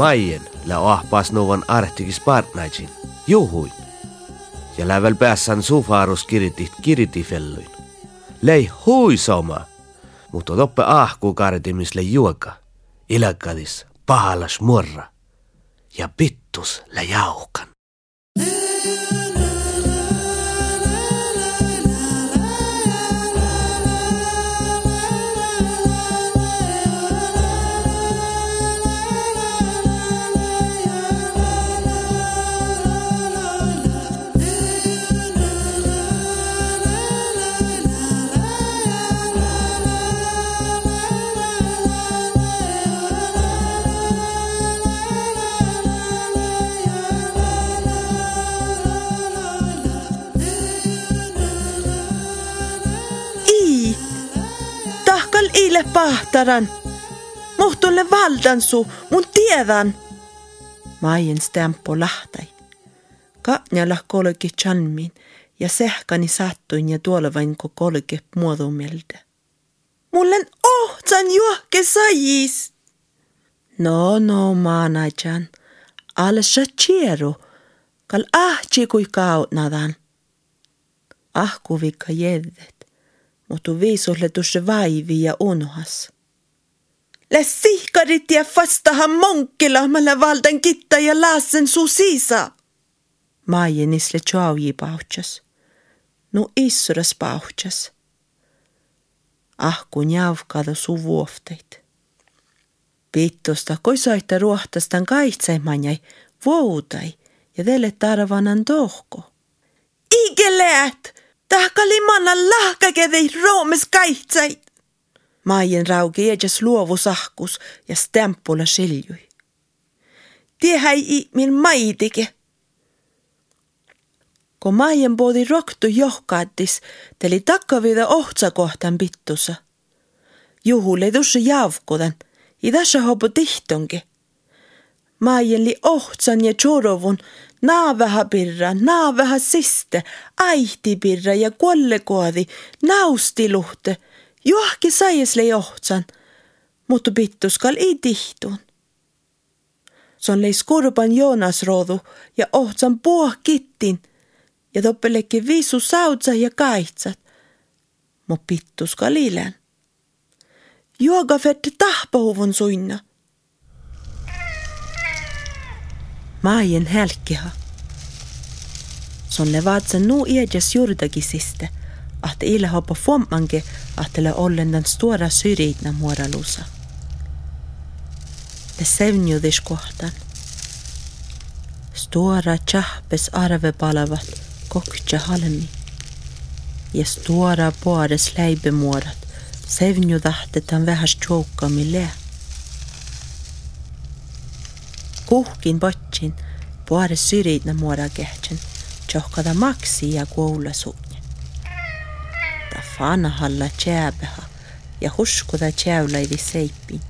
Maien lä ahpas nuvan artikis partnaitsin, juhuin. Ja lävel päässän sufaarus kiritit kiritifelluin. Lei huisoma, mutta toppe ahku kartimisle juoka. Ilakadis pahalas murra. Ja pittus lä jaukan. Tahkal ille pahtaran. Muhtulle valdansu, mun tiedän. Maien stempo lahtai. Kaatjalla kolki chanmin ja sehkani sattuin ja tuolla vain ko kolke muodomelta. Mullen ohtsan juohke sajis. No, no, maanajan. Alle shachiero. Kal ahchi kui kautnadan. Ahkuvikka jeddet mutta viisulle tuossa vaivi ja unohas. Lä sihkarit ja vastahan monkkilahmalla valtan kitta ja laasen su siisa. Maajenisle tjauji pauhtsas. Nu issuras pauhtsas. Ahku njavkada su vuofteit. Pittosta, koi soitta ruohtastan kaitsemanjai, vuodai ja teille tarvanan tohko. Igeläät! Tahkali manna lahkakevei roomes kaitsait. Maien rauki edes luovu sahkus ja stempulla seljui. Tiehäi i min maitike. Kun maien poodi roktu johkaattis, teli takkavida ohtsakohtan pittusa. Juhulle tuossa javkudan, i tässä hopu tihtonki. Maien li ohtsan ja chorovun, Naavaha pirra, naavaha siste, aihti pirra ja kollekoodi, naustiluhte, johki saiesle johtsan, mutta pittuskal ei tihtun. Se on leis kurban Joonas roodu ja ohtsan puoh kittin ja toppelekki viisu sautsa ja kaitsat, mut pittuskal ilän. Juoga fette tahpahuvun suinna. maaien hälkkiha. Sonne vaatse nu edes jordakisiste, att ila hoppa fommanke att det ollen den stora syriitna muodalusa. Det sävnjudis kohtan. Stora tjahpes arvepalavat kokja halmi. Ja stora paares läibemuodat sävnjudahtetan vähäs tjoukkamille. Kuhkin botsin, puare syriitna muora kehtsin, tjohkada maksi ja kuulla suunni. Ta fana halla tjääbeha ja huskuda tjäyläivi seippin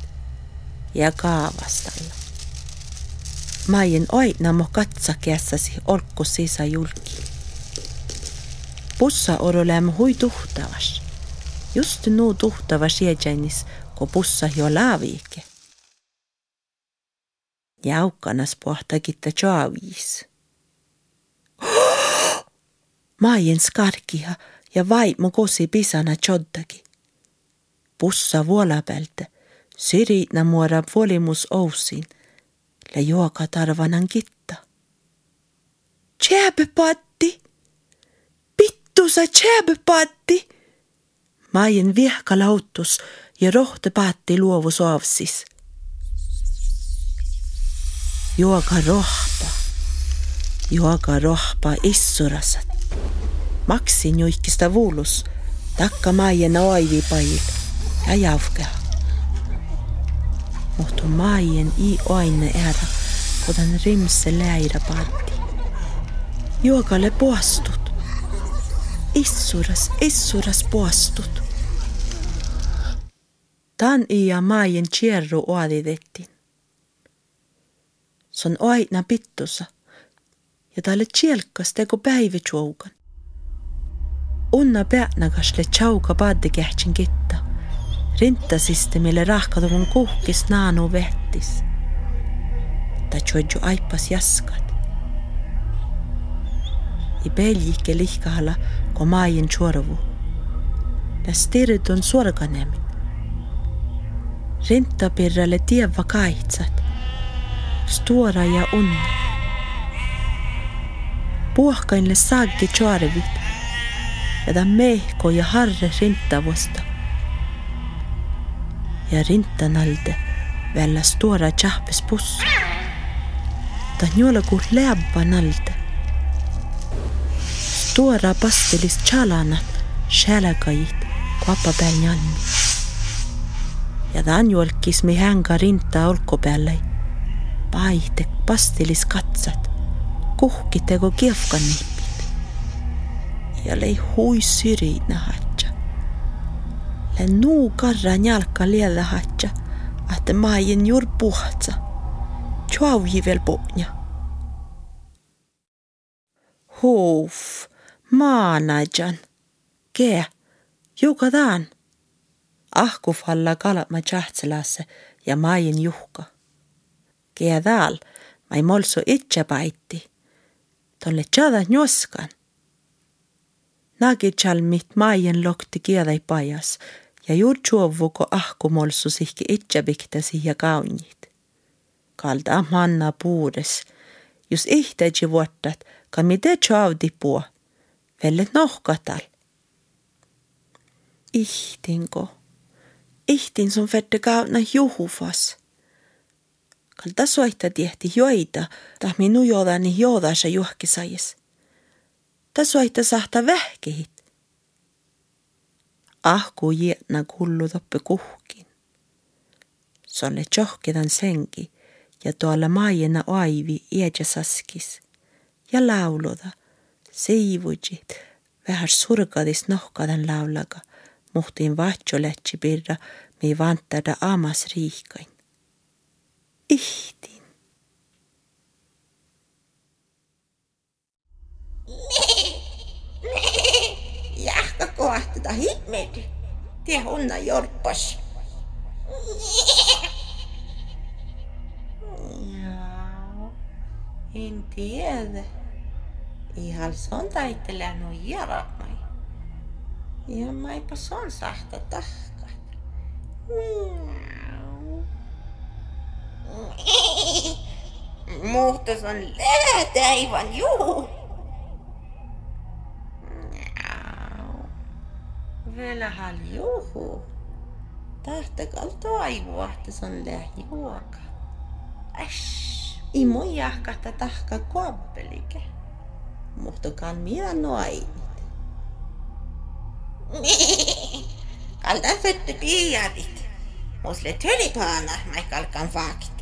ja kaavastalla. Maien oitna mo katsa kässäsi olkku sisä julki. Pussa orolemme hui tuhtavas. Just nu tuhtavas jäjänis, ko pussa jo laaviike. Jaukanas pohtakitta jaavis. Maien skarkia ja vaimo kosi pisana choddagi. Pussa vuolapeltä, siriitna muora volimus ousin, le juoka tarvanan kitta. Tjäbepatti! Pittusa tjäbepatti! Maien viehka lautus ja rohte paatti luovus avsis. Juoga rohpa, juoga rohpa issurasat. Maksin juikista vuulus, takka maien oivi pail ja javkeha. Mutta maien i oine ära, kudan rimse läira paatti. Juogalle puastut. Issuras, issuras puastut. Tan ja maien tjerru oaditettiin. Se on aina pittusa ja talle tjelkas tegu päivitsuugan. Unna peänagasle tšauga paadi kehtsin kitta. Rintasiste, mille rahkaduvun kuhkis naanu vehtis. Jojo aipas jaskat. I peljike maajen chorvu. Las tiedot on sorganemin. Rintapirralle tieva kaitsat. Stora ja unna. Puhkainle saaggi chorvit. Ja ta mehko ja harre rintavusta. Ja rintanalde välja stora tjahpes buss. Ta njola kuh läbba nalde. Stora pastelis chalanat, själekajit, kvapa peal njalmi. Ja ta anjolkis mi hänga rinta olku peale. Paitek pastelis katsat, kuhkitegu kiefkan niipit. Ja lei hui syri nahatja. Le nuu karra njalka liellä hatja, että maajen juur puhtsa. Tjauji veel pohja. Huuf, maanajan. Kee, joka taan. Ahkuf alla kalat ma tjahtselasse ja maajen juhka. Kee taal, ma ei molsu itse paiti. Tolle tjada njoskan. Nagi mit maajen lokti kiedai pajas ja juur tjuovuko ahkumolsu sihki itse piktasi ja kaunit. Kalda manna puudes, jos ihteji vuottat, ka mite tjaavdi puo, vellet nohkatal. Ihtinko, ihtin sun fette kauna juhufas. Kalda soita tiehti joita, ta minu joodani joodasa juhkisajis. Ta soita sahta vähkehit ahku jietna kullu toppe kuhkin. Sonne tjohkedan sengi ja tuolla maajena aivi iedä saskis. Ja lauluda, seivujit, vähän surkadis nohkadan laulaga, muhtiin vahtjo lähtsi pirra, mi vantada amas riikain. Ihtin. Jahka kohtata himmed. Tie honna jorpas. Joo, en tiedä. Ihan son taittelee no jaramai. Ja maipa son sahta tahkat. Muhtas on lähtä aivan juu. Vielä haljuhu. Tahtakal toivoa, että se on lähijuoka. Äsh, i mun jahkahta tahka kuoppelike. Muhtokaan minä noinit. Kalda fette piiadit. Musle tölipaana, mä kalkan faktit.